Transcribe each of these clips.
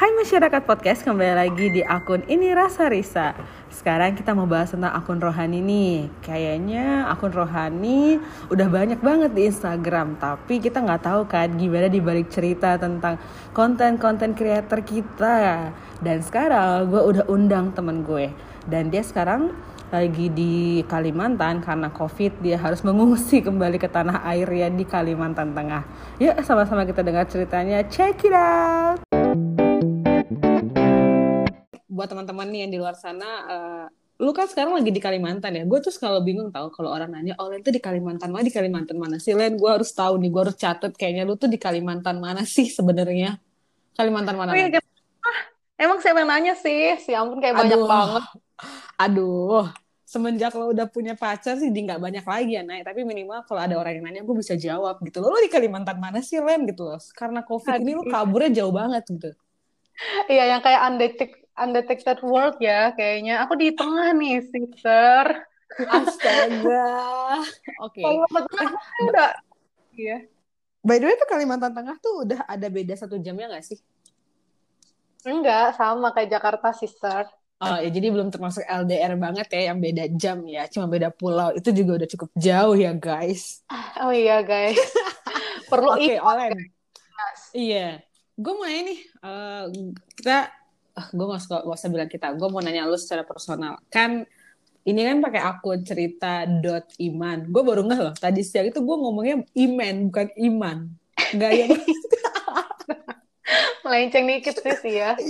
Hai masyarakat podcast, kembali lagi di akun Ini Rasa Risa Sekarang kita mau bahas tentang akun rohani nih Kayaknya akun rohani udah banyak banget di Instagram Tapi kita nggak tahu kan gimana dibalik cerita tentang konten-konten creator kita Dan sekarang gue udah undang temen gue Dan dia sekarang lagi di Kalimantan karena COVID dia harus mengungsi kembali ke tanah air ya di Kalimantan Tengah. Yuk sama-sama kita dengar ceritanya. Check it out buat teman-teman nih yang di luar sana, uh, lu kan sekarang lagi di Kalimantan ya. Gue tuh kalau bingung tahu kalau orang nanya, oh Len tuh di Kalimantan mana? Di Kalimantan mana sih Len? Gue harus tahu nih, gue harus catet kayaknya lu tuh di Kalimantan mana sih sebenarnya? Kalimantan mana? Oh, iya, ah, emang siapa yang nanya sih? Si ampun kayak aduh, banyak banget. Aduh, semenjak lo udah punya pacar sih di nggak banyak lagi ya naik tapi minimal kalau ada orang yang nanya gue bisa jawab gitu lo, lo di Kalimantan mana sih Len gitu loh karena covid Aduh. ini lo kaburnya jauh banget gitu iya yang kayak undetected undetected world ya kayaknya. Aku di tengah nih, sister. Astaga. Oke. Okay. Kalimantan Tengah udah Iya. By the way tuh Kalimantan Tengah tuh udah ada beda satu jamnya nggak sih? Enggak, sama kayak Jakarta, sister. Oh ya, jadi belum termasuk LDR banget ya yang beda jam ya, cuma beda pulau. Itu juga udah cukup jauh ya, guys. Oh iya, guys. Perlu Oke, okay, Olen. Iya. Gue mau ini uh, kita ah, gue gak, suka, gak usah bilang kita gue mau nanya lu secara personal. Kan ini kan pakai akun cerita dot iman. Gue baru nggak loh tadi siang itu gue ngomongnya iman bukan iman. Nggak ya melenceng dikit sih ya.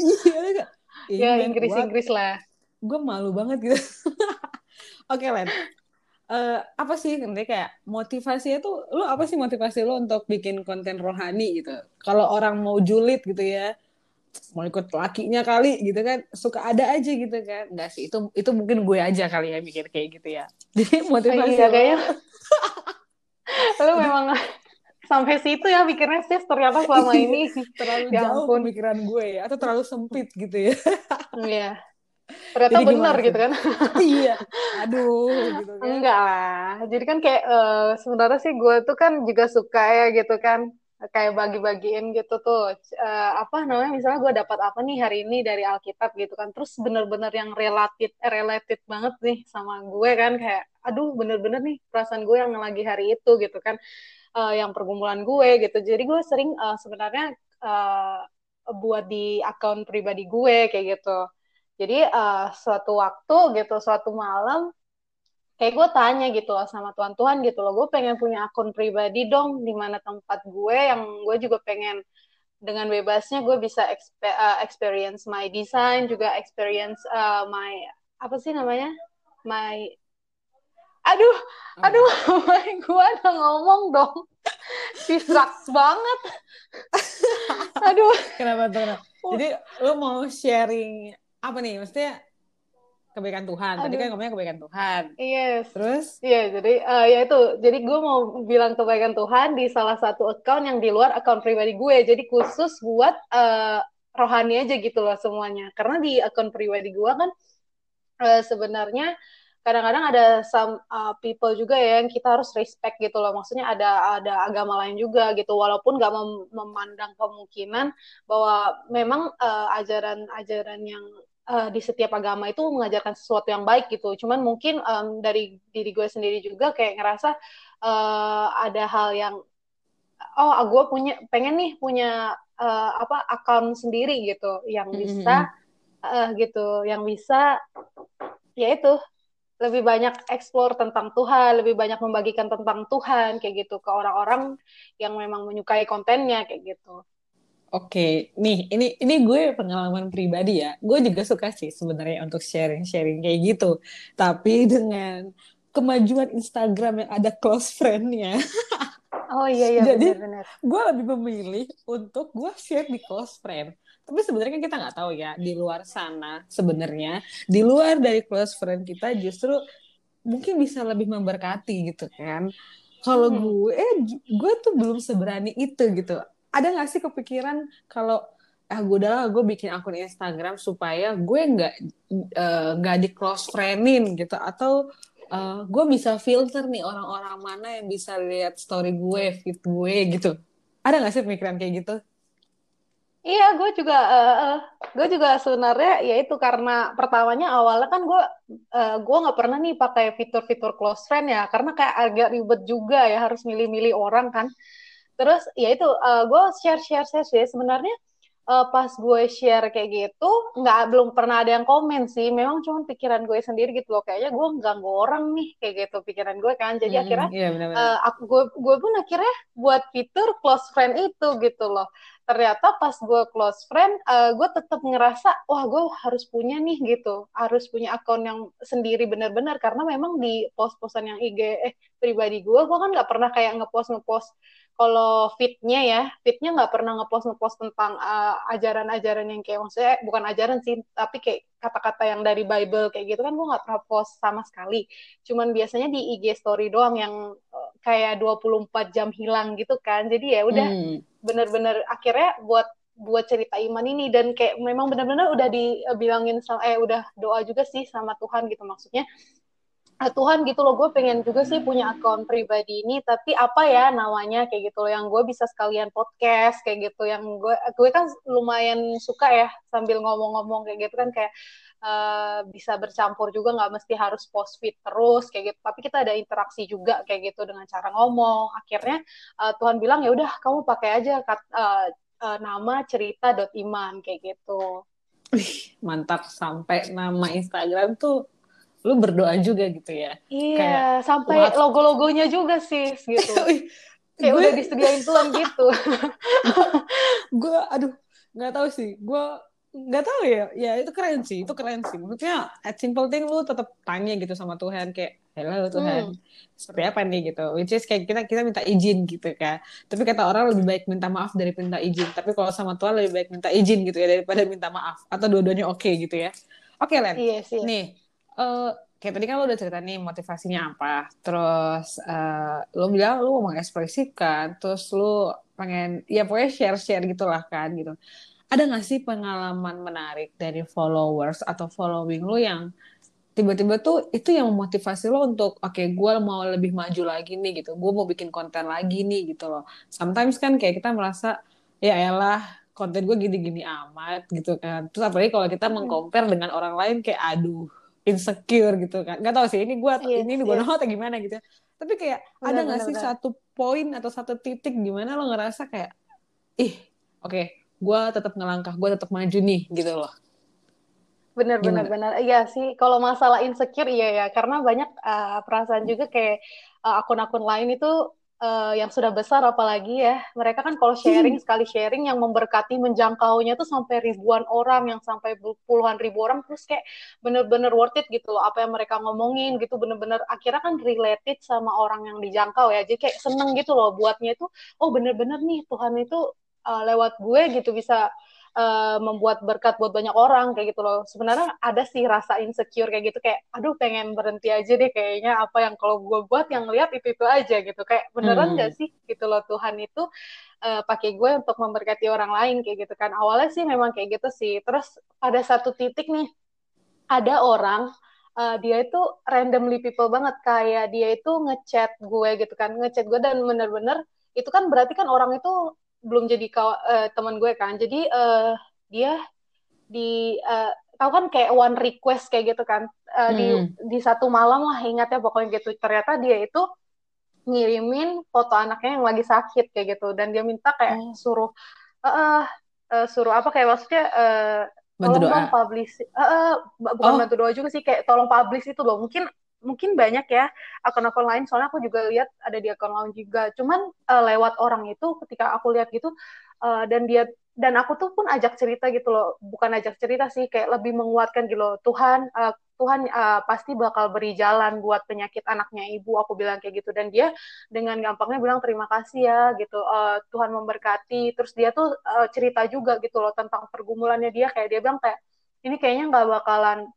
Iya ya Inggris Inggris lah. gue malu banget gitu. Oke okay, Len. Uh, apa sih nanti kayak motivasinya tuh lu apa sih motivasi lu untuk bikin konten rohani gitu? Kalau orang mau julid gitu ya mau ikut lakinya kali gitu kan. Suka ada aja gitu kan. Enggak sih itu itu mungkin gue aja kali ya mikir kayak gitu ya. Jadi motivasi iya, kayaknya. Lu memang sampai situ ya mikirnya sih ternyata selama ini terlalu ya jauh ampun. pemikiran gue ya atau terlalu sempit gitu ya. Iya. Ternyata jadi benar gitu kan. Iya. Aduh gitu kan. Enggak lah. Jadi kan kayak uh, sebenarnya sih gue tuh kan juga suka ya gitu kan kayak bagi-bagiin gitu tuh uh, apa namanya misalnya gue dapat apa nih hari ini dari Alkitab gitu kan terus bener-bener yang related related banget nih sama gue kan kayak aduh bener-bener nih perasaan gue yang lagi hari itu gitu kan uh, yang pergumulan gue gitu. Jadi gue sering uh, sebenarnya uh, buat di akun pribadi gue kayak gitu. Jadi uh, suatu waktu gitu suatu malam kayak gue tanya gitu loh sama Tuhan Tuhan gitu loh gue pengen punya akun pribadi dong di mana tempat gue yang gue juga pengen dengan bebasnya gue bisa exp uh, experience my design juga experience uh, my apa sih namanya? My aduh oh. aduh gue udah ngomong dong. Distract banget. Aduh. Kenapa tuh jadi lo mau sharing apa nih? Maksudnya kebaikan Tuhan. Aduh. Tadi kan ngomongnya kebaikan Tuhan. Yes. Terus? Iya, jadi uh, ya itu. Jadi gue mau bilang kebaikan Tuhan di salah satu account yang di luar account pribadi gue. Jadi khusus buat uh, rohani aja gitu loh semuanya. Karena di account pribadi gue kan uh, sebenarnya kadang-kadang ada some uh, people juga ya yang kita harus respect gitu loh. Maksudnya ada ada agama lain juga gitu. Walaupun gak mem memandang kemungkinan bahwa memang ajaran-ajaran uh, yang uh, di setiap agama itu mengajarkan sesuatu yang baik gitu. Cuman mungkin um, dari diri gue sendiri juga kayak ngerasa uh, ada hal yang oh gue punya pengen nih punya uh, apa akun sendiri gitu yang bisa uh, gitu, yang bisa ya itu lebih banyak eksplor tentang Tuhan, lebih banyak membagikan tentang Tuhan kayak gitu ke orang-orang yang memang menyukai kontennya kayak gitu. Oke, nih ini ini gue pengalaman pribadi ya. Gue juga suka sih sebenarnya untuk sharing-sharing kayak gitu. Tapi dengan kemajuan Instagram yang ada close friend-nya. Oh iya iya Jadi gue lebih memilih untuk gue share di close friend. Tapi sebenarnya kan kita nggak tahu ya di luar sana sebenarnya di luar dari close friend kita justru mungkin bisa lebih memberkati gitu kan. Kalau hmm. gue, gue tuh belum seberani itu gitu ada nggak sih kepikiran kalau ah gue udah gue bikin akun Instagram supaya gue nggak eh, nggak uh, di close friendin gitu. Atau uh, gue bisa filter nih orang-orang mana yang bisa lihat story gue feed gue gitu. Ada nggak sih pemikiran kayak gitu? Iya, gue juga, uh, uh, gue juga sebenarnya ya itu karena pertamanya awalnya kan gue, uh, gue nggak pernah nih pakai fitur-fitur close friend ya, karena kayak agak ribet juga ya harus milih-milih orang kan. Terus ya itu, uh, gue share-share sih sebenarnya uh, pas gue share kayak gitu nggak belum pernah ada yang komen sih. Memang cuma pikiran gue sendiri gitu loh. Kayaknya gue ganggu orang nih kayak gitu pikiran gue kan. Jadi hmm, akhirnya iya, bener -bener. Uh, aku gue gue pun akhirnya buat fitur close friend itu gitu loh. Ternyata pas gue close friend uh, gue tetap ngerasa wah gue harus punya nih gitu. Harus punya akun yang sendiri benar-benar. Karena memang di post-postan yang IG eh pribadi gue gue kan nggak pernah kayak ngepost ngepost kalau fitnya ya fitnya nggak pernah ngepost ngepost tentang uh, ajaran-ajaran yang kayak maksudnya bukan ajaran sih tapi kayak kata-kata yang dari Bible kayak gitu kan gue nggak pernah post sama sekali. Cuman biasanya di IG story doang yang uh, kayak 24 jam hilang gitu kan. Jadi ya udah hmm. bener-bener akhirnya buat buat cerita iman ini. Dan kayak memang benar-benar udah dibilangin sama eh udah doa juga sih sama Tuhan gitu maksudnya Ah, Tuhan gitu loh gue pengen juga sih punya akun pribadi ini tapi apa ya namanya kayak gitu loh yang gue bisa sekalian podcast kayak gitu yang gue gue kan lumayan suka ya sambil ngomong-ngomong kayak gitu kan kayak uh, bisa bercampur juga nggak mesti harus post feed terus kayak gitu. Tapi kita ada interaksi juga kayak gitu dengan cara ngomong. Akhirnya uh, Tuhan bilang ya udah kamu pakai aja kat, uh, uh, nama cerita dot iman kayak gitu. Wih, mantap sampai nama Instagram tuh lu berdoa juga gitu ya. Iya kayak, sampai logo-logonya juga sih gitu. Kayak gue... udah disediain Tuhan gitu. Gue aduh nggak tahu sih. Gue nggak tahu ya. Ya itu keren sih itu keren sih. Maksudnya at simple thing lu tetap tanya gitu sama Tuhan kayak hello Tuhan hmm. seperti apa nih? Gitu. Which is kayak kita kita minta izin gitu kan tapi kata orang lebih baik minta maaf dari minta izin. Tapi kalau sama Tuhan lebih baik minta izin gitu ya daripada minta maaf. Atau dua-duanya oke okay, gitu ya. Oke okay, Len. Yes, yes. nih uh, kayak tadi kan lo udah cerita nih motivasinya apa, terus uh, lo bilang lo mau mengekspresikan, terus lo pengen ya pokoknya share-share gitulah kan gitu. Ada gak sih pengalaman menarik dari followers atau following lo yang tiba-tiba tuh itu yang memotivasi lo untuk oke okay, gue mau lebih maju lagi nih gitu, gue mau bikin konten lagi nih gitu loh. Sometimes kan kayak kita merasa ya elah konten gue gini-gini amat gitu kan. Terus apalagi kalau kita mengcompare dengan orang lain kayak aduh insecure gitu kan. Nggak tahu sih ini gue yes, ini gue yes. atau gimana gitu ya. tapi kayak ada nggak sih satu poin atau satu titik di mana lo ngerasa kayak ih oke okay, gue tetap ngelangkah gue tetap maju nih gitu loh. Bener bener bener iya sih kalau masalah insecure iya ya. Karena banyak uh, perasaan juga kayak uh, akun-akun lain itu uh, yang sudah besar apalagi ya mereka kan kalau sharing hmm. sekali sharing yang memberkati menjangkaunya tuh sampai ribuan orang yang sampai puluhan ribu orang terus kayak bener-bener worth it gitu loh apa yang mereka ngomongin gitu bener-bener akhirnya kan related sama orang yang dijangkau ya jadi kayak seneng gitu loh buatnya itu oh bener-bener nih Tuhan itu uh, lewat gue gitu bisa uh, membuat berkat buat banyak orang kayak gitu loh. Sebenarnya ada sih rasa insecure kayak gitu kayak aduh pengen berhenti aja deh kayaknya apa yang kalau gue buat yang lihat itu itu aja gitu kayak beneran hmm. gak sih gitu loh Tuhan itu uh, pakai gue untuk memberkati orang lain kayak gitu kan. Awalnya sih memang kayak gitu sih. Terus pada satu titik nih ada orang uh, dia itu randomly people banget kayak dia itu ngechat gue gitu kan ngechat gue dan bener-bener itu kan berarti kan orang itu belum jadi kaw uh, teman gue kan jadi uh, dia di uh, tahu kan kayak one request kayak gitu kan uh, hmm. di di satu malam lah ingatnya pokoknya gitu ternyata dia itu ngirimin foto anaknya yang lagi sakit kayak gitu dan dia minta kayak oh. suruh uh, uh, suruh apa kayak maksudnya uh, tolong dong publish uh, uh, bukan oh. bantu doa juga sih kayak tolong publish itu loh mungkin mungkin banyak ya akun-akun lain. Soalnya aku juga lihat ada di akun lain juga. Cuman uh, lewat orang itu ketika aku lihat gitu uh, dan dia dan aku tuh pun ajak cerita gitu loh. Bukan ajak cerita sih kayak lebih menguatkan gitu loh. Tuhan uh, Tuhan uh, pasti bakal beri jalan buat penyakit anaknya ibu aku bilang kayak gitu. Dan dia dengan gampangnya bilang terima kasih ya gitu. Uh, Tuhan memberkati. Terus dia tuh uh, cerita juga gitu loh tentang pergumulannya dia. Kayak dia bilang kayak ini kayaknya nggak bakalan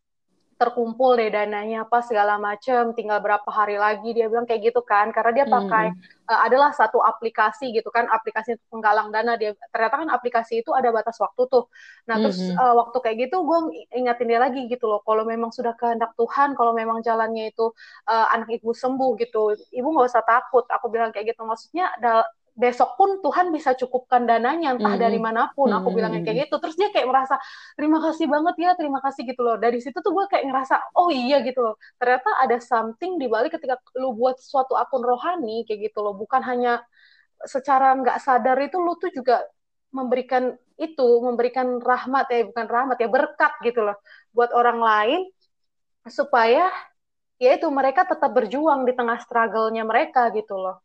terkumpul deh dananya apa segala macem tinggal berapa hari lagi dia bilang kayak gitu kan karena dia pakai hmm. uh, adalah satu aplikasi gitu kan aplikasi untuk penggalang dana dia ternyata kan aplikasi itu ada batas waktu tuh nah hmm. terus uh, waktu kayak gitu gue ingatin dia lagi gitu loh kalau memang sudah kehendak Tuhan kalau memang jalannya itu uh, anak ibu sembuh gitu ibu nggak usah takut aku bilang kayak gitu maksudnya besok pun Tuhan bisa cukupkan dananya entah Mm-mm. dari mana pun. Aku Mm-mm. bilangnya kayak gitu. Terus dia kayak merasa terima kasih banget ya terima kasih gitu loh. Dari situ tuh gue kayak ngerasa oh iya gitu loh. Ternyata ada something di balik ketika lu buat suatu akun rohani kayak gitu loh. Bukan hanya secara nggak sadar itu lu tuh juga memberikan itu memberikan rahmat ya. Bukan rahmat ya berkat gitu loh. Buat orang lain supaya ya itu mereka tetap berjuang di tengah struggle-nya mereka gitu loh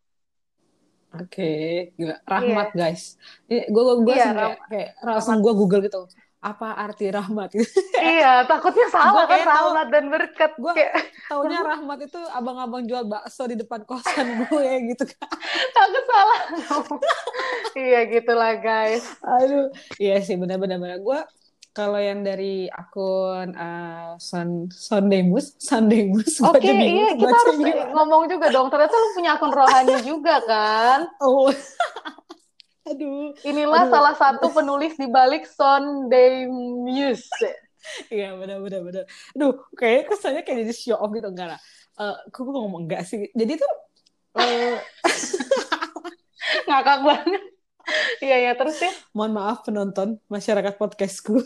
Oke, gila. Rahmat guys. Gue gue gue Iya, kayak, kayak langsung gue google gitu. Apa arti rahmat? Gitu. iya takutnya salah Gua kan tahu- rahmat dan berkat Gua- kayak Taunya rahmat itu abang-abang jual bakso di depan kosan gue gitu kan. takut salah iya gitulah guys Aduh, iya sih benar-benar benar. Gue kalau yang dari akun uh, Son Sondemus, Sondemus, oke bingung iya kita harus bacanya. ngomong juga dong ternyata lu punya akun rohani juga kan Oh. Aduh. inilah Aduh. salah satu penulis di balik Sunday Muse Iya benar-benar benar. Aduh, kayak kesannya kayak jadi show off gitu enggak lah. Eh, kok gue ngomong enggak sih? Jadi tuh eh, ngakak banget iya ya terus ya mohon maaf penonton masyarakat podcastku.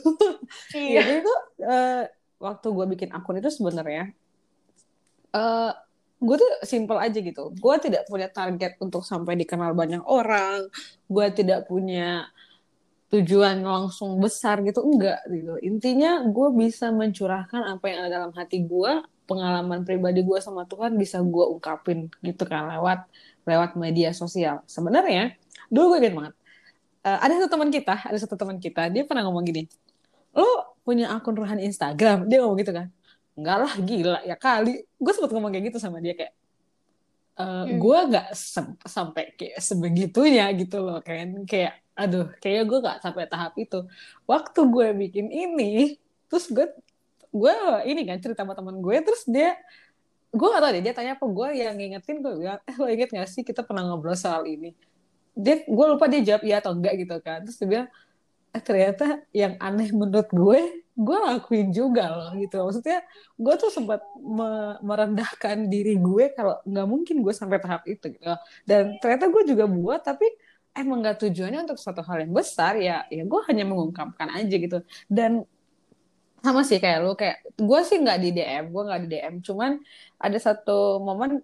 Iya, iya jadi tuh eh, waktu gue bikin akun itu sebenarnya eh gue tuh simple aja gitu. Gue tidak punya target untuk sampai dikenal banyak orang. Gue tidak punya tujuan langsung besar gitu enggak gitu. Intinya gue bisa mencurahkan apa yang ada dalam hati gue, pengalaman pribadi gue sama Tuhan bisa gue ungkapin gitu kan lewat lewat media sosial. Sebenarnya dulu gue ingat banget. Eh, ada satu teman kita, ada satu teman kita, dia pernah ngomong gini, lo punya akun rohani Instagram? Dia ngomong gitu kan. Enggak lah, gila ya kali. Gue sempet ngomong kayak gitu sama dia kayak, eh Hmm. gue nggak sampai kayak sebegitunya gitu loh kan kayak aduh kayak gue nggak sampai tahap itu waktu gue bikin ini terus gue gue ini kan cerita sama teman gue terus dia gue gak tau deh dia tanya apa gue yang ngingetin gue bilang eh lo inget gak sih kita pernah ngobrol soal ini dia gue lupa dia jawab iya atau enggak gitu kan. Terus dia bilang eh ternyata yang aneh menurut gue gue lakuin juga loh gitu. Maksudnya gue tuh sempat me- merendahkan diri gue kalau nggak mungkin gue sampai tahap itu gitu. Dan ternyata gue juga buat tapi emang nggak tujuannya untuk suatu hal yang besar ya ya gue hanya mengungkapkan aja gitu. Dan sama sih kayak lu kayak gue sih nggak di DM gue nggak di DM cuman ada satu momen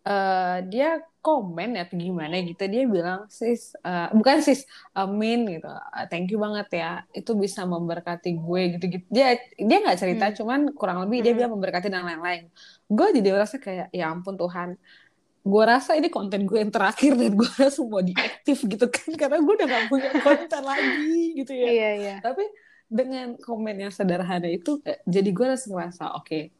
eh, dia komen ya gimana gitu. Dia bilang sis eh, bukan sis amin gitu. "Eh, thank you banget ya itu bisa memberkati gue gitu gitu. Dia dia nggak cerita Hmm. cuman kurang lebih dia Hmm. bilang memberkati dan lain-lain. Gue jadi merasa kayak ya ampun Tuhan. Gue rasa ini konten gue yang terakhir dan gue rasa mau diaktif gitu kan karena gue udah gak punya konten lagi gitu ya. Iya iya. Tapi dengan komen yang sederhana itu jadi gue langsung merasa oke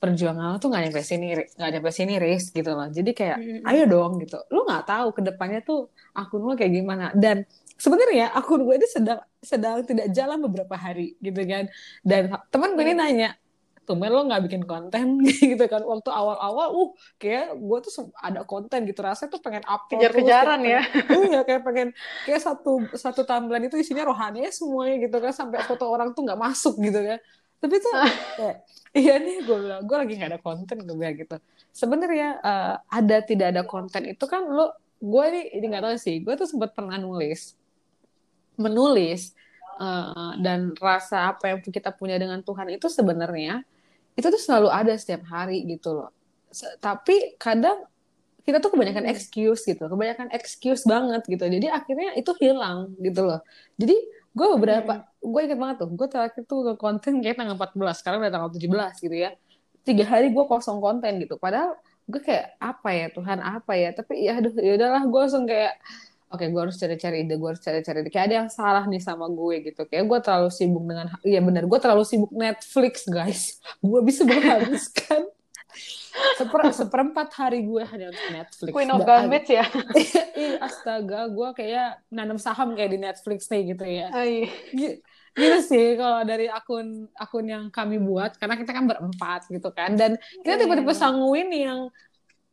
perjuangan lo tuh nggak nyampe sini nggak nyampe sini Riz gitu loh. Jadi kayak Mm-mm. ayo dong gitu. Lu nggak tahu ke depannya tuh akun lo kayak gimana. Dan sebenarnya akun gue ini sedang sedang tidak jalan beberapa hari gitu kan. Dan teman gue ini nanya tumben lo nggak bikin konten? Gitu kan. Waktu awal-awal uh kayak gue tuh ada konten gitu. Rasanya tuh pengen upload kejar-kejaran ya. iya kayak pengen kayak satu satu timeline itu isinya rohani semuanya gitu kan. Sampai foto orang tuh nggak masuk gitu kan tapi tuh kayak iya nih gue bilang gue lagi nggak ada konten gue bilang gitu. Sebenarnya eh, ada tidak ada konten itu kan lo gue ini ini nggak tahu sih gue tuh sempat pernah nulis menulis eh, dan rasa apa yang kita punya dengan Tuhan itu sebenarnya itu tuh selalu ada setiap hari gitu loh. Se- tapi kadang kita tuh kebanyakan Hmm. excuse gitu kebanyakan excuse banget gitu. Jadi akhirnya itu hilang gitu loh. Jadi gue beberapa gue inget banget tuh gue terakhir tuh ke konten kayak tanggal 14 sekarang udah tanggal 17 gitu ya. Tiga hari gue kosong konten gitu padahal gue kayak apa ya Tuhan apa ya? Tapi ya aduh ya udahlah gue langsung kayak oke gue harus cari-cari ide gue harus cari-cari ide. Kayak ada yang salah nih sama gue gitu kayak gue terlalu sibuk dengan iya benar gue terlalu sibuk Netflix guys. Gue bisa menghabiskan seper, seperempat hari gue hanya untuk Netflix. Queen of Gambit ya? Ih, astaga gue kayak nanam saham kayak di Netflix nih gitu ya. Ah, iya. Gi- gitu sih kalau dari akun akun yang kami buat karena kita kan berempat gitu kan. Dan kita Iya, tiba-tiba iya. sangguin yang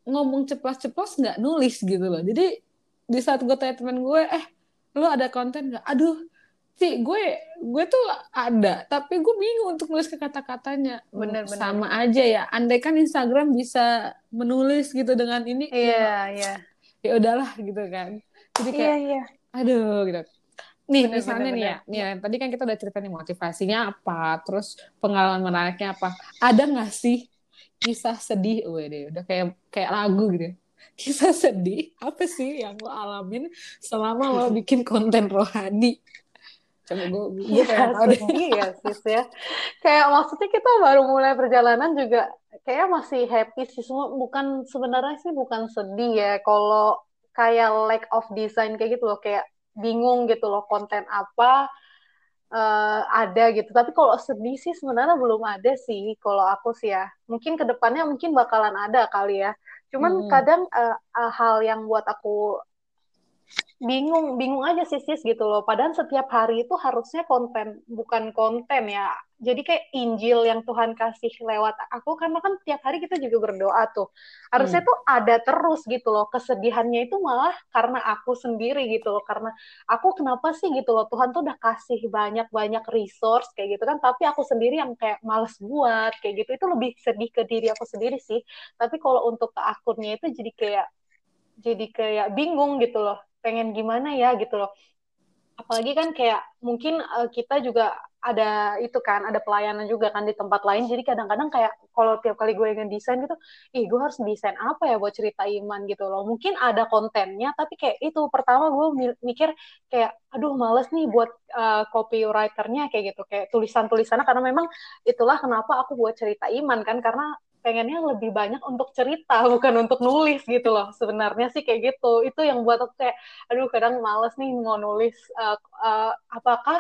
ngomong ceplos-ceplos nggak nulis gitu loh. Jadi di saat gue tanya temen gue eh lo ada konten nggak? Aduh sih gue gue tuh ada tapi gue bingung untuk nulis ke kata-katanya. Bener, bener. sama aja ya andai kan Instagram bisa menulis gitu dengan ini iya iya. ya udahlah gitu kan. Jadi kayak iya. Iya aduh gitu. Nih Bener, misalnya bener, nih ya nih ya, tadi kan kita udah cerita nih motivasinya apa terus pengalaman menariknya apa. Ada nggak sih kisah sedih? Wede, udah kayak kayak lagu gitu ya. kisah sedih apa sih yang lo alamin selama lo bikin konten rohani coba gue gue pengen tahu deh sedih sis ya. Kayak maksudnya kita baru mulai perjalanan juga kayak masih happy sih semua bukan sebenarnya sih bukan sedih ya kalau kayak lack of design kayak gitu loh kayak bingung gitu loh konten apa eh, ada gitu. Tapi kalau sedih sih sebenarnya belum ada sih kalau aku sih ya. Mungkin ke depannya mungkin bakalan ada kali ya. Cuman Hmm. kadang eh, hal yang buat aku bingung bingung aja sih sis gitu loh. Padahal setiap hari itu harusnya konten bukan konten ya. Jadi kayak Injil yang Tuhan kasih lewat aku karena kan tiap hari kita juga berdoa tuh. Harusnya Hmm. tuh ada terus gitu loh. Kesedihannya itu malah karena aku sendiri gitu loh. Karena aku kenapa sih gitu loh? Tuhan tuh udah kasih banyak banyak resource kayak gitu kan. Tapi aku sendiri yang kayak males buat kayak gitu. Itu lebih sedih ke diri aku sendiri sih. Tapi kalau untuk ke akunnya itu jadi kayak jadi kayak bingung gitu loh pengen gimana ya gitu loh. Apalagi kan kayak mungkin eh, kita juga ada itu kan ada pelayanan juga kan di tempat lain. Jadi kadang-kadang kayak kalau tiap kali gue ngedesain gitu ih gue harus desain apa ya buat cerita iman gitu loh. Mungkin ada kontennya tapi kayak itu pertama gue mi- mikir kayak aduh males nih buat eh, copywriternya kayak gitu. Kayak tulisan-tulisannya karena memang itulah kenapa aku buat cerita iman kan karena pengennya lebih banyak untuk cerita bukan untuk nulis gitu loh sebenarnya sih kayak gitu. Itu yang buat aku kayak aduh kadang males nih mau nulis eh, eh, apakah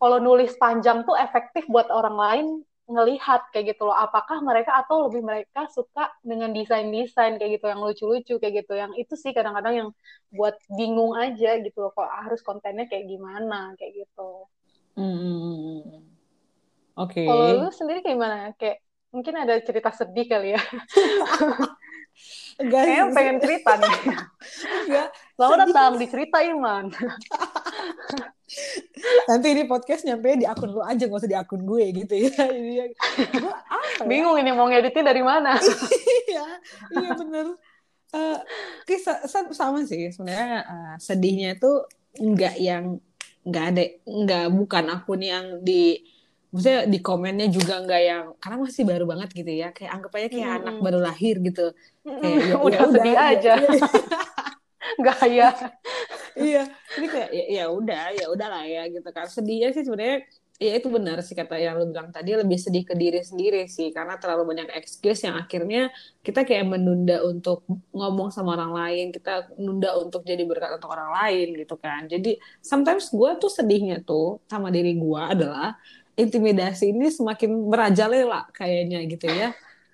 kalau nulis panjang tuh efektif buat orang lain ngelihat kayak gitu loh. Apakah mereka atau lebih mereka suka dengan desain-desain kayak gitu yang lucu-lucu kayak gitu. Yang itu sih kadang-kadang yang buat bingung aja gitu loh kok harus kontennya kayak gimana kayak gitu. Hmm, hmm, hmm, hmm. Oke. kalau lu sendiri kayak gimana? Kayak mungkin ada cerita sedih kali ya Enggak kayaknya pengen cerita nih enggak. Sedih. datang di cerita iman Nanti ini podcast nyampe di akun lu aja, gak usah di akun gue gitu ya. Jadi ya, gue apa ya? bingung ini mau ngeditnya dari mana iya, iya bener. Eh, kisah sa- sama sih sebenarnya eh, sedihnya itu nggak yang nggak ada nggak bukan akun yang di maksudnya di komennya juga nggak yang karena masih baru banget gitu ya. Kayak anggap aja kayak Mm-mm. anak baru lahir gitu. Kayak ya, udah ya sedih ya- aja. Ya- gaya iya. Ini kayak ya, ya udah ya udahlah ya gitu kan. Sedihnya sih sebenarnya ya itu benar sih kata yang lu bilang tadi lebih sedih ke diri sendiri sih. Karena terlalu banyak excuse yang akhirnya kita kayak menunda untuk ngomong sama orang lain kita nunda untuk jadi berkat untuk orang lain gitu kan. Jadi sometimes gue tuh sedihnya tuh sama diri gue adalah intimidasi ini semakin merajalela kayaknya gitu ya.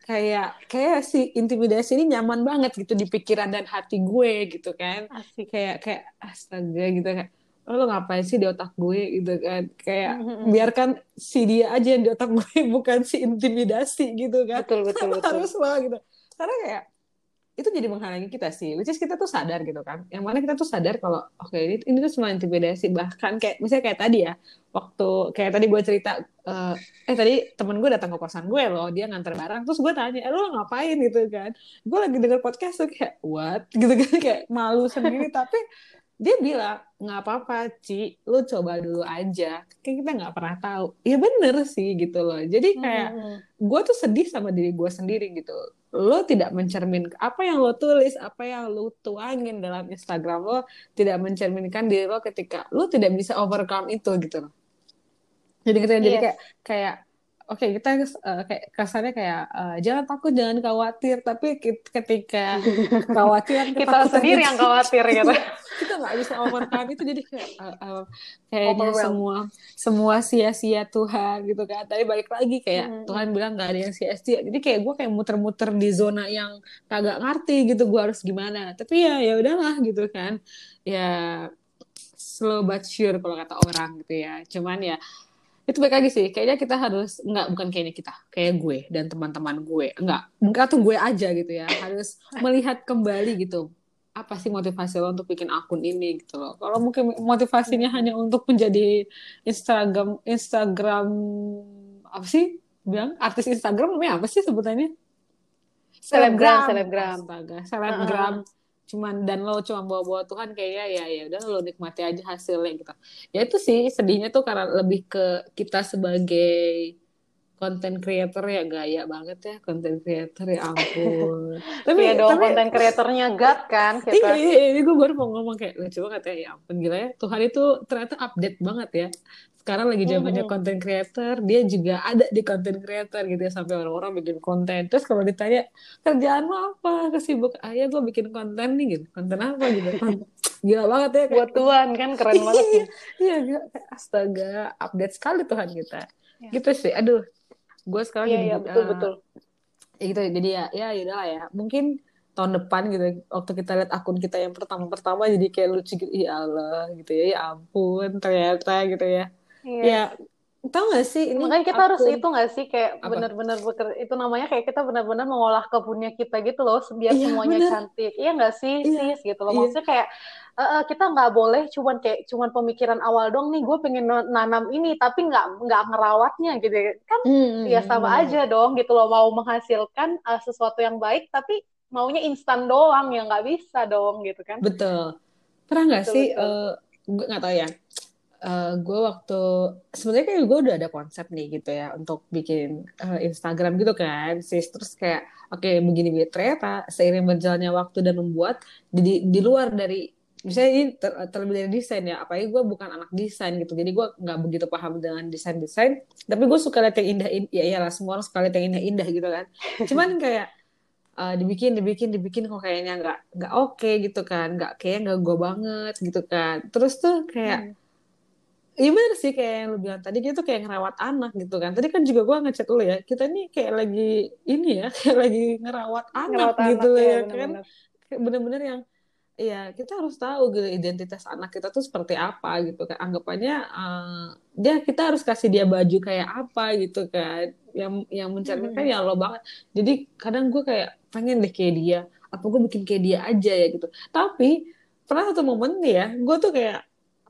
Kayak kayak si intimidasi ini nyaman banget gitu di pikiran dan hati gue gitu kan. Asik. Kayak kayak astaga gitu kayak "Oh, lo ngapain sih di otak gue? gitu kan. Kayak Mm-mm. biarkan si dia aja yang di otak gue bukan si intimidasi gitu kan. Betul betul betul. Harus lo gitu. Karena kayak itu jadi menghalangi kita sih which is kita tuh sadar gitu kan. Yang mana kita tuh sadar kalau oke ini ini tuh cuma intimidasi. Bahkan kayak misalnya kayak tadi ya waktu kayak tadi gue cerita eh, eh tadi temen gue datang ke kosan gue loh dia nganter barang. Terus gue tanya eh, lo ngapain? gitu kan. Gue lagi denger podcast tuh kayak what? gitu kan kayak malu sendiri. Tapi dia bilang nggak apa-apa Ci. Lu coba dulu aja. Kayak kita nggak pernah tahu. Ya bener sih gitu loh. Jadi kayak Mm-mm. gue tuh sedih sama diri gue sendiri gitu. Lo tidak mencermin apa yang lo tulis apa yang lo tuangin dalam Instagram lo tidak mencerminkan diri lo ketika lo tidak bisa overcome itu gitu loh. Jadi kita jadi Yes. kayak kayak oke kita eh, kayak kasarnya kayak eh, jangan takut jangan khawatir. Tapi ketika kekhawatiran kita sendiri yang khawatir gitu. Kita nggak bisa overcome itu jadi kayak eh, eh, kayaknya semua semua sia-sia Tuhan gitu kan. Tapi balik lagi kayak Mm-mm. Tuhan bilang nggak ada yang sia-sia. Jadi kayak gue kayak muter-muter di zona yang kagak ngerti gitu gue harus gimana. Tapi ya ya udahlah gitu kan. Ya slow but sure kalau kata orang gitu ya. Cuman ya itu baik lagi sih kayaknya kita harus nggak bukan kayaknya kita kayak gue dan teman-teman gue. Nggak mungkin atau gue aja gitu ya. Harus melihat kembali gitu apa sih motivasi lo untuk bikin akun ini gitu loh. Kalau mungkin motivasinya hanya untuk menjadi Instagram Instagram apa sih? Bilang artis Instagram namanya apa sih sebutannya? Selebgram, selebgram. astaga selebgram cuman dan lo cuma bawa-bawa Tuhan kayak ya ya udah lo nikmati aja hasilnya gitu. Ya itu sih sedihnya tuh karena lebih ke kita sebagai konten creator ya gaya banget ya konten creator ya ampun. Tapi ya dong konten creatornya God kan kita. Iya, iya, iya gue baru mau ngomong kayak lucu banget ya ya ampun gila ya. Tuhan itu ternyata update banget ya sekarang lagi zamannya konten mm-hmm. creator dia juga ada di konten creator gitu ya sampai orang-orang bikin konten. Terus kalau ditanya kerjaan lo apa? Kesibuk ayah gue bikin konten nih gitu. Konten apa? gitu. Gila banget ya buat Tuhan kan keren banget iya iya astaga update sekali Tuhan kita. Ya. gitu sih. Aduh gue sekarang iya, jadi iya, betul uh, betul. ya gitu. Jadi ya ya yaudah lah ya. Mungkin tahun depan gitu waktu kita lihat akun kita yang pertama-pertama jadi kayak lucu gitu. Ya Allah gitu ya. Ya ampun ternyata gitu ya iya. ya tahu gak sih ini makanya kita akun... harus itu gak sih kayak benar-benar itu namanya kayak kita benar-benar mengolah kebunnya kita gitu loh biar iya, semuanya bener. cantik iya gak sih iya, sis gitu loh iya. maksudnya kayak uh, kita nggak boleh cuman kayak cuman pemikiran awal dong nih gue pengen nanam ini tapi nggak nggak ngerawatnya gitu kan hmm, ya sama hmm. aja dong gitu loh mau menghasilkan uh, sesuatu yang baik tapi maunya instan doang ya nggak bisa dong gitu kan betul pernah nggak sih betul. Uh, gue nggak tahu ya uh, gue waktu sebenarnya kayak gue udah ada konsep nih gitu ya untuk bikin uh, Instagram gitu kan sis terus kayak oke okay, begini begini. Ternyata seiring berjalannya waktu dan membuat di di luar dari misalnya ini ter terlebih dari desain ya apalagi gue bukan anak desain gitu. Jadi gue nggak begitu paham dengan desain desain tapi gue suka lihat yang indah in ya iyalah semua orang suka lihat yang indah indah gitu kan. Cuman kayak uh, dibikin dibikin dibikin kok kayaknya nggak nggak oke okay, gitu kan nggak kayak nggak gue banget gitu kan. Terus tuh kayak hmm. Iya bener sih kayak yang lu bilang tadi gitu kayak ngerawat anak gitu kan. Tadi kan juga gue ngechat lu ya, kita ini kayak lagi ini ya, kayak lagi ngerawat anak ngerawat gitu anak, ya, ya kan. Bener-bener yang Iya, kita harus tahu gitu identitas anak kita tuh seperti apa gitu kan. Anggapannya uh, dia kita harus kasih dia baju kayak apa gitu kan. Yang yang mencerminkan hmm. ya Allah banget. Jadi kadang gue kayak pengen deh kayak dia. Apa gue bikin kayak dia aja ya gitu. Tapi pernah satu momen nih ya, gue tuh kayak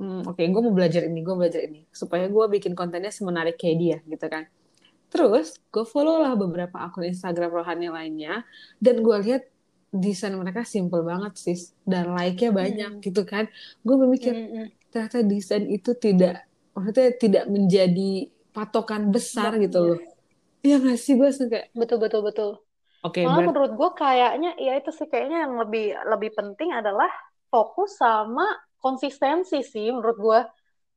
hmm, oke okay, gue mau belajar ini, gue belajar ini supaya gue bikin kontennya semenarik kayak dia gitu kan. Terus gue follow lah beberapa akun Instagram rohani lainnya dan gue lihat desain mereka simple banget sih dan like-nya banyak mm. gitu kan gue berpikir mm. ternyata desain itu tidak maksudnya tidak menjadi patokan besar gitu loh Iya gak sih gue kayak betul betul betul Oke, okay, Malah menurut gue kayaknya ya itu sih kayaknya yang lebih lebih penting adalah fokus sama konsistensi sih menurut gue.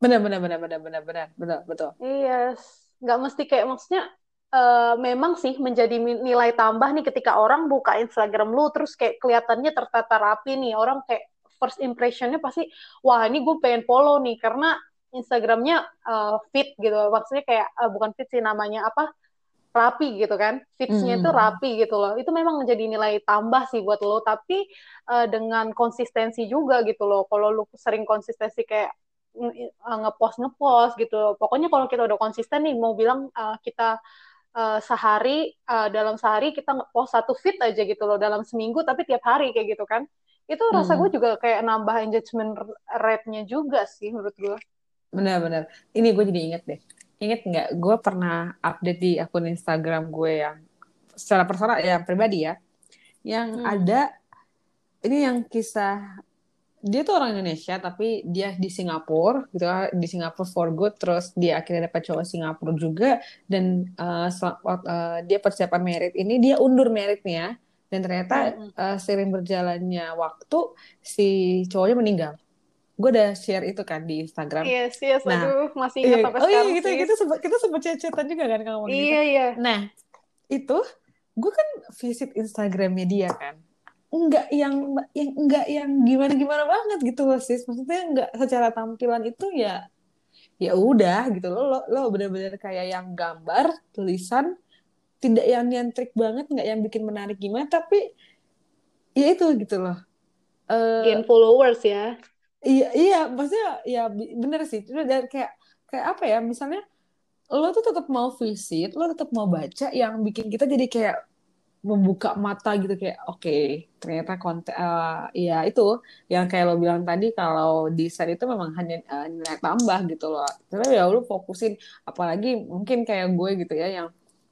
Benar benar benar benar benar benar benar betul. Iya, yes. nggak mesti kayak maksudnya uh, memang sih menjadi nilai tambah nih ketika orang buka Instagram lu terus kayak kelihatannya tertata rapi nih orang kayak first impressionnya pasti wah ini gue pengen follow nih karena Instagramnya uh, fit gitu maksudnya kayak uh, bukan fit sih namanya apa rapi gitu kan. Fitsnya itu hmm. rapi gitu loh. Itu memang menjadi nilai tambah sih buat lo. Tapi uh, dengan konsistensi juga gitu loh. Kalau lo sering konsistensi kayak ngepost ngepost gitu. Pokoknya kalau kita udah konsisten nih mau bilang uh, kita uh, sehari uh, dalam sehari kita post satu fit aja gitu loh. Dalam seminggu tapi tiap hari kayak gitu kan. Itu hmm. rasa gue juga kayak nambah engagement rate-nya juga sih menurut gue. Benar-benar ini gue jadi inget deh inget nggak gue pernah update di akun Instagram gue yang secara personal ya pribadi ya. Yang hmm. ada ini yang kisah dia tuh orang Indonesia tapi dia di Singapura gitu di Singapura for good terus dia akhirnya dapat cowok Singapura juga dan uh, uh, dia persiapan merit ini dia undur meritnya dan ternyata uh, sering berjalannya waktu si cowoknya meninggal gue udah share itu kan di Instagram. Yes, yes, nah, aduh masih ingat iya, sampai oh iya, gitu, kita sempat kita sempat cecetan juga kan kalau iya, gitu. Iya, iya. Nah, itu gue kan visit Instagramnya dia kan. Enggak yang yang enggak yang gimana gimana banget gitu loh sis. Maksudnya enggak secara tampilan itu ya ya udah gitu loh. Lo lo bener-bener kayak yang gambar tulisan tidak yang nyentrik banget nggak yang bikin menarik gimana tapi ya itu gitu loh. Uh, gain followers ya iya iya maksudnya ya bener sih. Dan kayak kayak apa ya misalnya lo tuh tetap mau visit lo tetap mau baca yang bikin kita jadi kayak membuka mata gitu kayak oke okay, ternyata konten uh, ya itu yang kayak lo bilang tadi kalau desain itu memang hanya uh, nilai tambah gitu loh. Tapi ya lo fokusin apalagi mungkin kayak gue gitu ya yang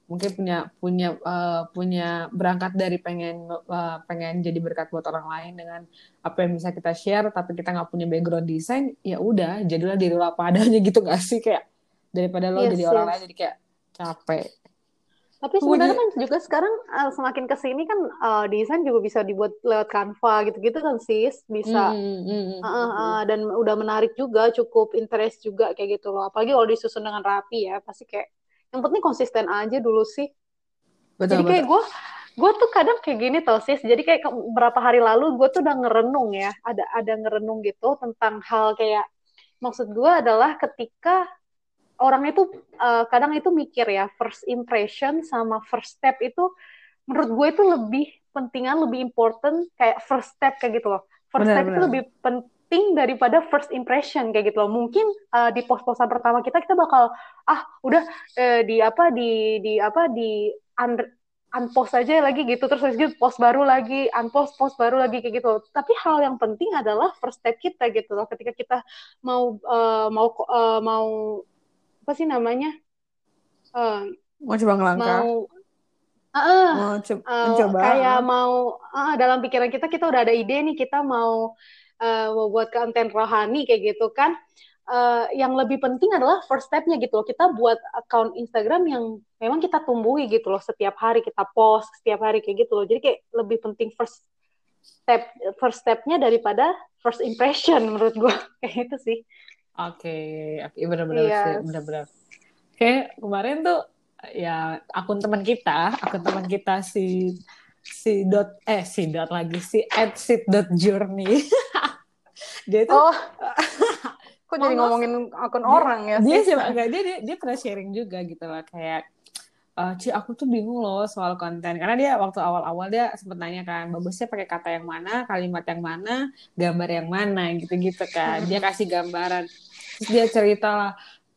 mungkin punya punya uh, punya berangkat dari pengen uh, pengen jadi berkat buat orang lain dengan apa yang bisa kita share tapi kita nggak punya background desain ya udah jadilah diri lo apa adanya gitu gak sih? Kayak daripada lo yes, jadi yes. orang lain jadi kayak capek. Tapi sebenarnya kan juga sekarang uh, semakin ke sini kan uh, desain juga bisa dibuat lewat Canva gitu-gitu kan sis? Bisa. Mm, mm, uh, uh, uh, dan udah menarik juga cukup interest juga kayak gitu loh. Apalagi kalau disusun dengan rapi ya pasti kayak yang penting konsisten aja dulu sih. Betul, jadi kayak gue gue tuh kadang kayak gini tau sis. Jadi kayak beberapa hari lalu gue tuh udah ngerenung ya. Ada ada ngerenung gitu tentang hal kayak maksud gue adalah ketika orang itu uh, kadang itu mikir ya first impression sama first step itu menurut gue itu lebih pentingan lebih important kayak first step kayak gitu loh. First step benar. itu lebih penting daripada first impression kayak gitu loh. Mungkin uh, di pos-posan pertama kita kita bakal ah udah uh, di apa di di apa di under unpost aja lagi gitu. Terus gitu post baru lagi unpost post baru lagi kayak gitu tapi hal yang penting adalah first step kita gitu loh. Ketika kita mau uh, mau uh, mau apa sih namanya uh, mau coba ngelangkah? mau uh, mau co uh, kayak mau uh, dalam pikiran kita kita udah ada ide nih kita mau uh, buat konten rohani kayak gitu kan uh, yang lebih penting adalah first stepnya gitu loh kita buat account Instagram yang memang kita tumbuhi gitu loh setiap hari kita post setiap hari kayak gitu loh jadi kayak lebih penting first step first stepnya daripada first impression menurut gue kayak itu sih Oke, okay. okay, benar-benar yes. sih, benar-benar. Oke, kemarin tuh ya akun teman kita, akun teman kita si si dot eh si dot lagi si @sit dot journey. dia itu oh. kok jadi ngomongin akun dia, orang ya? dia sih enggak dia, dia dia pernah sharing juga gitu lah kayak uh, Ci aku tuh bingung loh soal konten. Karena dia waktu awal-awal dia sempet nanya kan bagusnya pakai kata yang mana kalimat yang mana gambar yang mana? Gitu-gitu kan. Dia kasih gambaran. Terus dia cerita lah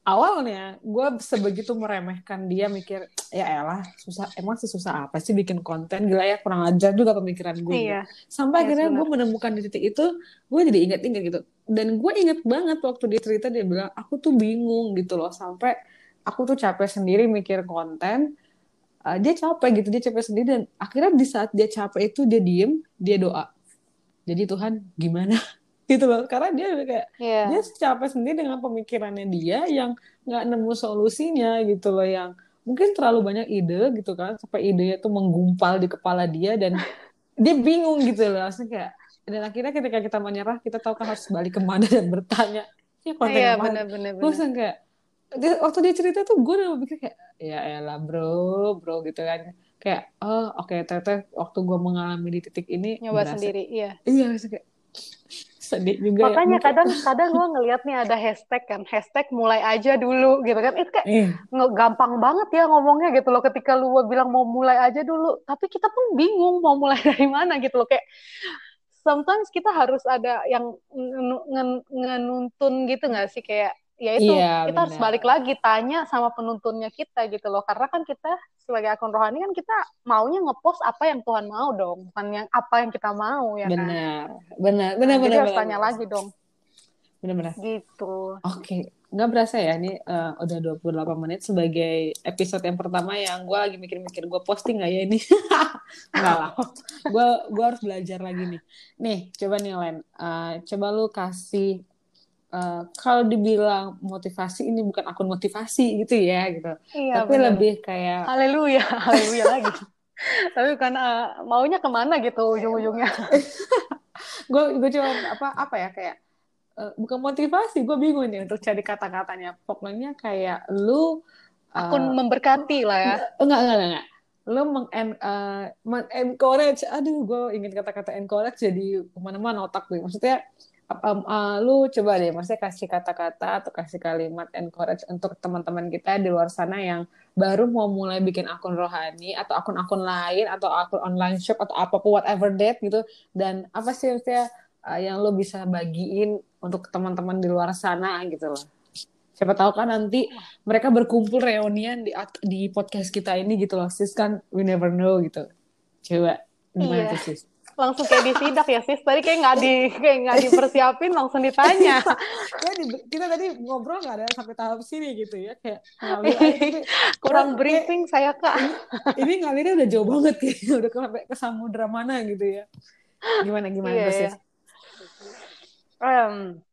awalnya gue sebegitu meremehkan dia mikir ya elah susah emang sih susah apa sih bikin konten? Gila ya kurang ajar juga pemikiran gue iya. gitu. sampai iya, akhirnya gue menemukan di titik itu gue jadi inget-inget gitu. Dan gue inget banget waktu dia cerita dia bilang aku tuh bingung gitu loh sampai aku tuh capek sendiri mikir konten uh, dia capek gitu dia capek sendiri dan akhirnya di saat dia capek itu dia diem dia doa. Jadi Tuhan gimana gitu loh. Karena dia kayak yeah. dia capek sendiri dengan pemikirannya dia yang nggak nemu solusinya gitu loh yang mungkin terlalu banyak ide gitu kan sampai idenya tuh menggumpal di kepala dia dan dia bingung gitu loh. Maksudnya kayak dan akhirnya ketika kita menyerah kita tahu kan harus balik ke mana dan bertanya ya konten yeah, apa gue kayak dia, waktu dia cerita tuh gue udah mikir kayak ya elah bro bro gitu kan. Kayak oh oke okay, teteh waktu gue mengalami di titik ini nyoba berasa, sendiri iya. Iya kayak sedih juga makanya ya, kadang kadang gue ngeliat nih ada hashtag kan hashtag mulai aja dulu gitu kan. Itu kayak eh. gampang banget ya ngomongnya gitu loh ketika lu bilang mau mulai aja dulu. Tapi kita pun bingung mau mulai dari mana gitu loh kayak sometimes kita harus ada yang ngenuntun gitu nggak sih? Kayak ya itu iya, kita bener. harus balik lagi tanya sama penuntunnya kita gitu loh karena kan kita sebagai akun rohani kan kita maunya ngepost apa yang Tuhan mau dong bukan yang apa yang kita mau ya benar kan? benar benar nah, benar harus tanya benar. lagi dong benar benar gitu oke okay. nggak berasa ya ini uh, udah 28 menit sebagai episode yang pertama yang gue lagi mikir-mikir gue posting nggak ya ini nggak lah gue gue harus belajar lagi nih nih coba nih Len uh, coba lu kasih uh, kalau dibilang motivasi ini bukan akun motivasi gitu ya gitu. Iya, tapi bener. lebih kayak haleluya haleluya lagi. Tapi bukan uh, maunya ke mana gitu ujung-ujungnya. Gue gue cuma apa apa ya kayak uh, bukan motivasi gue bingung nih untuk cari kata-katanya. Pokoknya kayak lu uh, akun memberkati lah ya. enggak enggak enggak lu meng, uh, encourage. Aduh gue ingin kata-kata encourage jadi ke mana-mana otak gue maksudnya um, uh, lu coba deh maksudnya kasih kata-kata atau kasih kalimat encourage untuk teman-teman kita di luar sana yang baru mau mulai bikin akun rohani atau akun-akun lain atau akun online shop atau apa pun whatever that gitu. Dan apa sih maksudnya uh, yang lu bisa bagiin untuk teman-teman di luar sana gitu loh. Siapa tahu kan nanti mereka berkumpul reunian di di podcast kita ini gitu loh. Sis kan we never know gitu. Coba gimana iya. tuh sis langsung kayak disidak ya sis. Tadi kayak nggak di kayak nggak dipersiapin langsung ditanya. Ya di, kita tadi ngobrol nggak ada sampai tahap sini gitu ya kayak kurang briefing saya kak. ini, ini ngalirnya udah jauh banget kayaknya udah ke, ke samudra mana gitu ya. Gimana gimana yeah, sis? Um,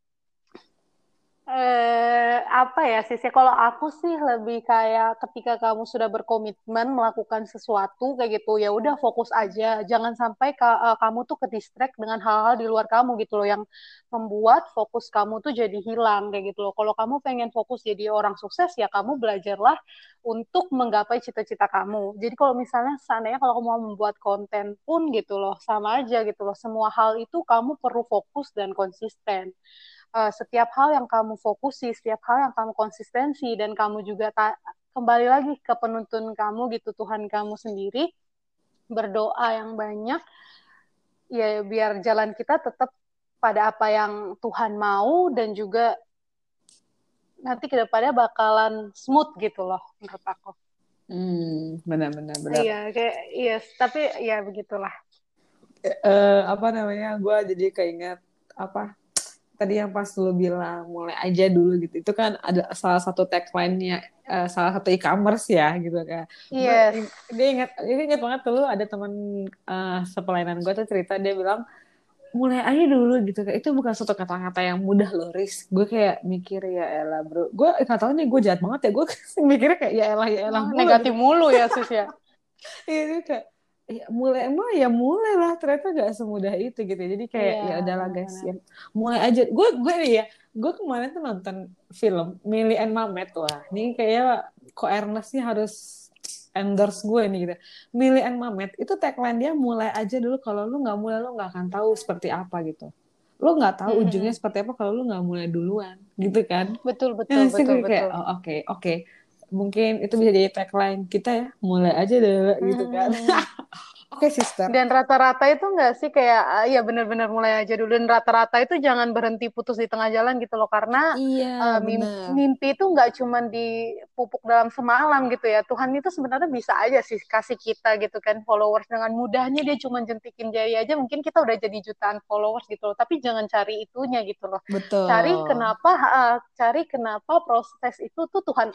eh, apa ya sih kalau aku sih lebih kayak ketika kamu sudah berkomitmen melakukan sesuatu kayak gitu ya udah fokus aja. Jangan sampai ka, uh, kamu tuh ke distract dengan hal-hal di luar kamu gitu loh yang membuat fokus kamu tuh jadi hilang kayak gitu loh. Kalau kamu pengen fokus jadi orang sukses ya kamu belajarlah untuk menggapai cita-cita kamu. Jadi kalau misalnya seandainya kalau kamu mau membuat konten pun gitu loh sama aja gitu loh. Semua hal itu kamu perlu fokus dan konsisten uh, setiap hal yang kamu fokusi, setiap hal yang kamu konsistensi dan kamu juga ta- kembali lagi ke penuntun kamu gitu Tuhan kamu sendiri berdoa yang banyak ya biar jalan kita tetap pada apa yang Tuhan mau dan juga nanti ke depannya bakalan smooth gitu loh menurut aku. Hmm, benar benar benar. Iya, kayak iya, yes, tapi ya begitulah. Uh, apa namanya? Gue jadi keinget apa tadi yang pas lu bilang mulai aja dulu gitu itu kan ada salah satu tagline-nya uh, salah satu e-commerce ya gitu kan. Yes. dia ingat dia ingat banget dulu ada teman uh, sepelainan gue tuh cerita dia bilang mulai aja dulu gitu kan. Itu bukan suatu kata-kata yang mudah loh Riz. Gue kayak mikir ya elah bro. Gue nggak tahu nih gue jahat banget ya. Gue mikirnya kayak ya elah ya elah oh, negatif gitu. mulu ya sis ya. Iya kayak ya mulai emang ya mulai lah ternyata gak semudah itu gitu jadi kayak yeah. ya udahlah guys ya mulai aja. Gue gue nih ya gue kemarin tuh nonton film Millie and Mamet. Wah ini kayak kok Ernest nih harus endorse gue nih gitu. Millie and Mamet itu tagline dia mulai aja dulu kalau lu nggak mulai lu nggak akan tahu seperti apa gitu. Lu nggak tahu ujungnya seperti apa kalau lu nggak mulai duluan gitu kan? Betul betul nah, betul betul kayak oh, oke okay, oke. okay mungkin itu bisa jadi tagline kita ya mulai aja deh gitu kan Oke, okay, sister. Dan rata-rata itu enggak sih kayak ah, ya benar-benar mulai aja dulu dan rata-rata itu jangan berhenti putus di tengah jalan gitu loh karena iya, uh, mimpi, mimpi itu enggak cuma dipupuk dalam semalam gitu ya. Tuhan itu sebenarnya bisa aja sih kasih kita gitu kan followers dengan mudahnya dia cuma jentikin jari aja mungkin kita udah jadi jutaan followers gitu loh. Tapi jangan cari itunya gitu loh. Betul. Cari kenapa uh, cari kenapa proses itu tuh Tuhan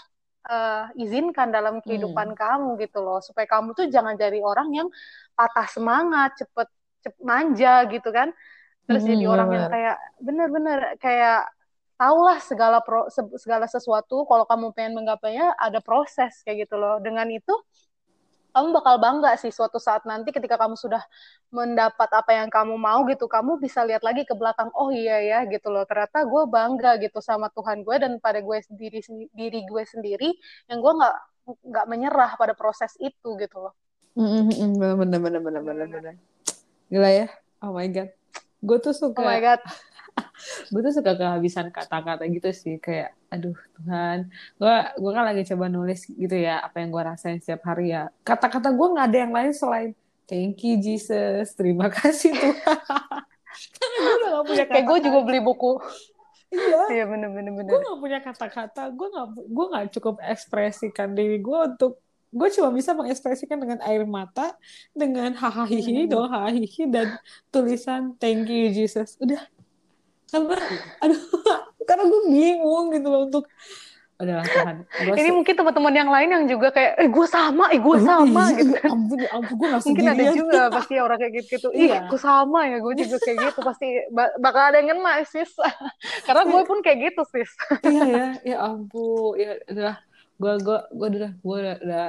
uh, izinkan dalam kehidupan hmm. kamu gitu loh. Supaya kamu tuh jangan jadi orang yang patah semangat cepet cepet manja gitu kan. Terus hmm, jadi orang yang kayak bener-bener kayak tahulah segala pro, segala sesuatu. Kalau kamu pengen menggapainya ada proses kayak gitu loh. Dengan itu kamu bakal bangga sih suatu saat nanti ketika kamu sudah mendapat apa yang kamu mau gitu kamu bisa lihat lagi ke belakang oh iya ya gitu loh. Ternyata gue bangga gitu sama Tuhan gue dan pada gue sendiri diri gue sendiri yang gue nggak nggak menyerah pada proses itu gitu loh. Bener bener bener bener bener gila ya. Oh my god. Gue tuh suka oh my god gue tuh suka kehabisan kata-kata gitu sih kayak aduh Tuhan. Gue gue kan lagi coba nulis gitu ya apa yang gue rasain setiap hari ya. Kata-kata gue nggak ada yang lain selain thank you Jesus. Terima kasih Tuhan. Karena gue udah gak punya kata kayak gue juga beli buku. Iya. Iya bener bener bener. Gue gak punya kata-kata gue gak gue gak cukup ekspresikan diri gue untuk gue cuma bisa mengekspresikan dengan air mata dengan hahaha hmm. doa hahihi dan tulisan thank you Jesus. Udah karena aduh karena gue bingung gitu loh untuk adalah Tuhan. Gua ini mungkin teman-teman yang lain yang juga kayak, eh gue sama, eh gue sama iya, gitu. Ampun, ya ampun, gue gak Mungkin ada juga pasti orang kayak gitu-gitu. Iya, gue sama ya, gue juga kayak gitu. Pasti bakal ada yang ngena sis. Karena gue pun kayak gitu sis. iya ya, ya ampun. Ya udah, gue gue gue udah gue udah, udah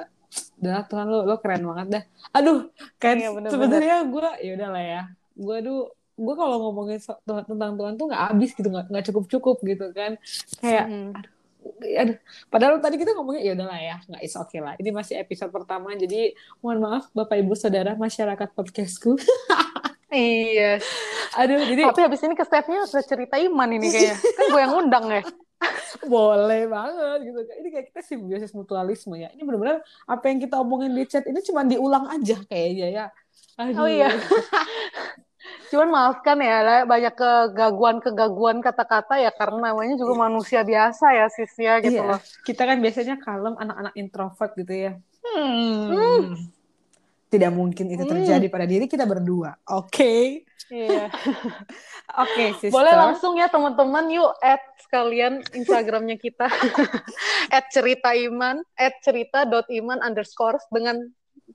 udah Tuhan lo lo keren banget dah. Aduh, kan iya, sebenarnya gue ya udahlah ya. Gue tuh gue kalau ngomongin so tentang Tuhan tuh nggak habis gitu nggak cukup cukup gitu kan. Kayak hmm. aduh aduh. Padahal tadi kita ngomongnya ya udahlah ya nggak is oke okay lah. Ini masih episode pertama jadi mohon maaf bapak ibu saudara masyarakat podcastku. Iya. Aduh jadi tapi habis ini ke stepnya udah cerita iman ini kayaknya. Kan gue yang undang ya. Boleh banget gitu ini kayak kita simbiosis mutualisme ya. Ini benar-benar apa yang kita omongin di chat ini cuma diulang aja kayaknya ya. Aduh. oh iya Cuman maafkan ya, banyak kegaguan-kegaguan kata-kata ya karena namanya juga manusia biasa ya sis ya gitu iya. loh. Kita kan biasanya kalem anak-anak introvert gitu ya. Hmm. hmm. tidak mungkin itu Hmm. terjadi pada diri kita berdua. Oke. Iya. Oke, sister. Boleh langsung ya teman-teman yuk add sekalian Instagramnya kita add cerita iman add cerita dot iman underscore dengan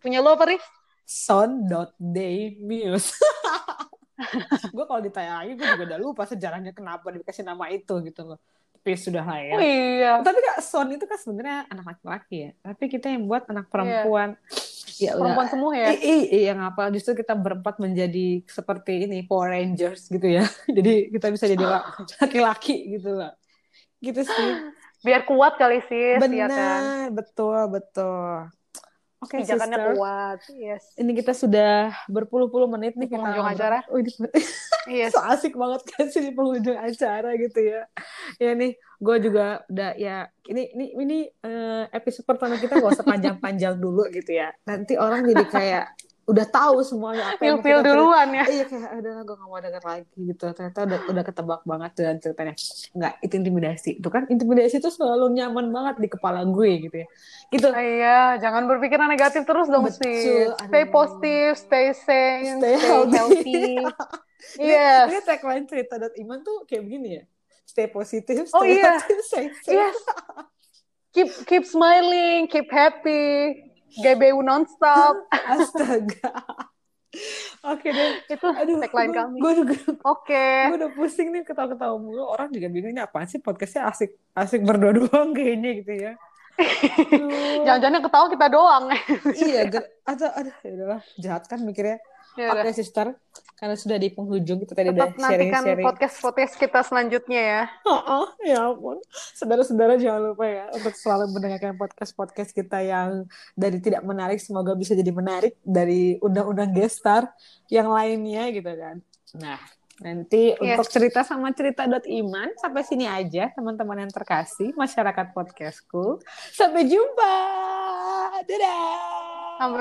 punya lo apa Rif? son.daymuse. gue kalau ditanya lagi gue juga udah lupa sejarahnya kenapa dikasih nama itu gitu loh. Tapi sudah lah ya. Oh iya. Tapi kak Son itu kan sebenarnya anak laki-laki ya. Tapi kita yang buat anak perempuan. Ya udah. Perempuan semua ya. Iya ngapa justru kita berempat menjadi seperti ini Power Rangers gitu ya. Jadi kita bisa jadi la- laki-laki gitu lah. Gitu sih. Biar kuat kali sih, ya kan. Benar, betul, betul. Oke, Pijakannya sister. kuat. Yes. Ini kita sudah berpuluh-puluh menit nih kita penghujung acara. Oh, di, Yes. so asik banget kan sih di penghujung acara gitu ya. Ya nih, gue juga udah ya ini ini ini eh, episode pertama kita gak usah panjang-panjang dulu gitu ya. Nanti orang jadi kayak udah tahu semuanya apa yang cerita. duluan ya. Iya kayak udah gue gak mau denger lagi gitu. Ternyata udah udah ketebak banget dengan ceritanya. Enggak, itu intimidasi. Itu kan intimidasi itu selalu nyaman banget di kepala gue gitu ya. Gitu. Iya, jangan berpikiran negatif terus dong Betul, sih. Stay positive, stay sane, Stay stay, healthy. healthy. Ini- yes. Ini tagline cerita iman tuh kayak begini ya. Stay positif, stay Oh, iya. healthy, stay safe. Yes. Keep keep smiling, keep happy. GBU nonstop. Astaga. Oke deh. Itu Aduh, tagline gua- kami. Gue juga, Oke. gue udah pusing nih ketawa-ketawa mulu. Orang juga bingung ini apaan sih podcastnya asik, asik berdua doang kayaknya gitu ya. Jangan-jangan ketawa kita doang. iya, atau aduh, ya udahlah, jahat kan mikirnya. Ya udah. Oke, sister, karena sudah di penghujung kita tadi udah Tetap nantikan sharing-sharing. podcast-podcast kita selanjutnya ya. Oh, ya ampun. Saudara-saudara jangan lupa ya untuk selalu mendengarkan podcast-podcast kita yang dari tidak menarik semoga bisa jadi menarik dari undang-undang gestar yang lainnya gitu kan. Nah, nanti Yes. untuk cerita sama cerita iman sampai sini aja teman-teman yang terkasih masyarakat podcastku. Sampai jumpa. Dadah. Sampai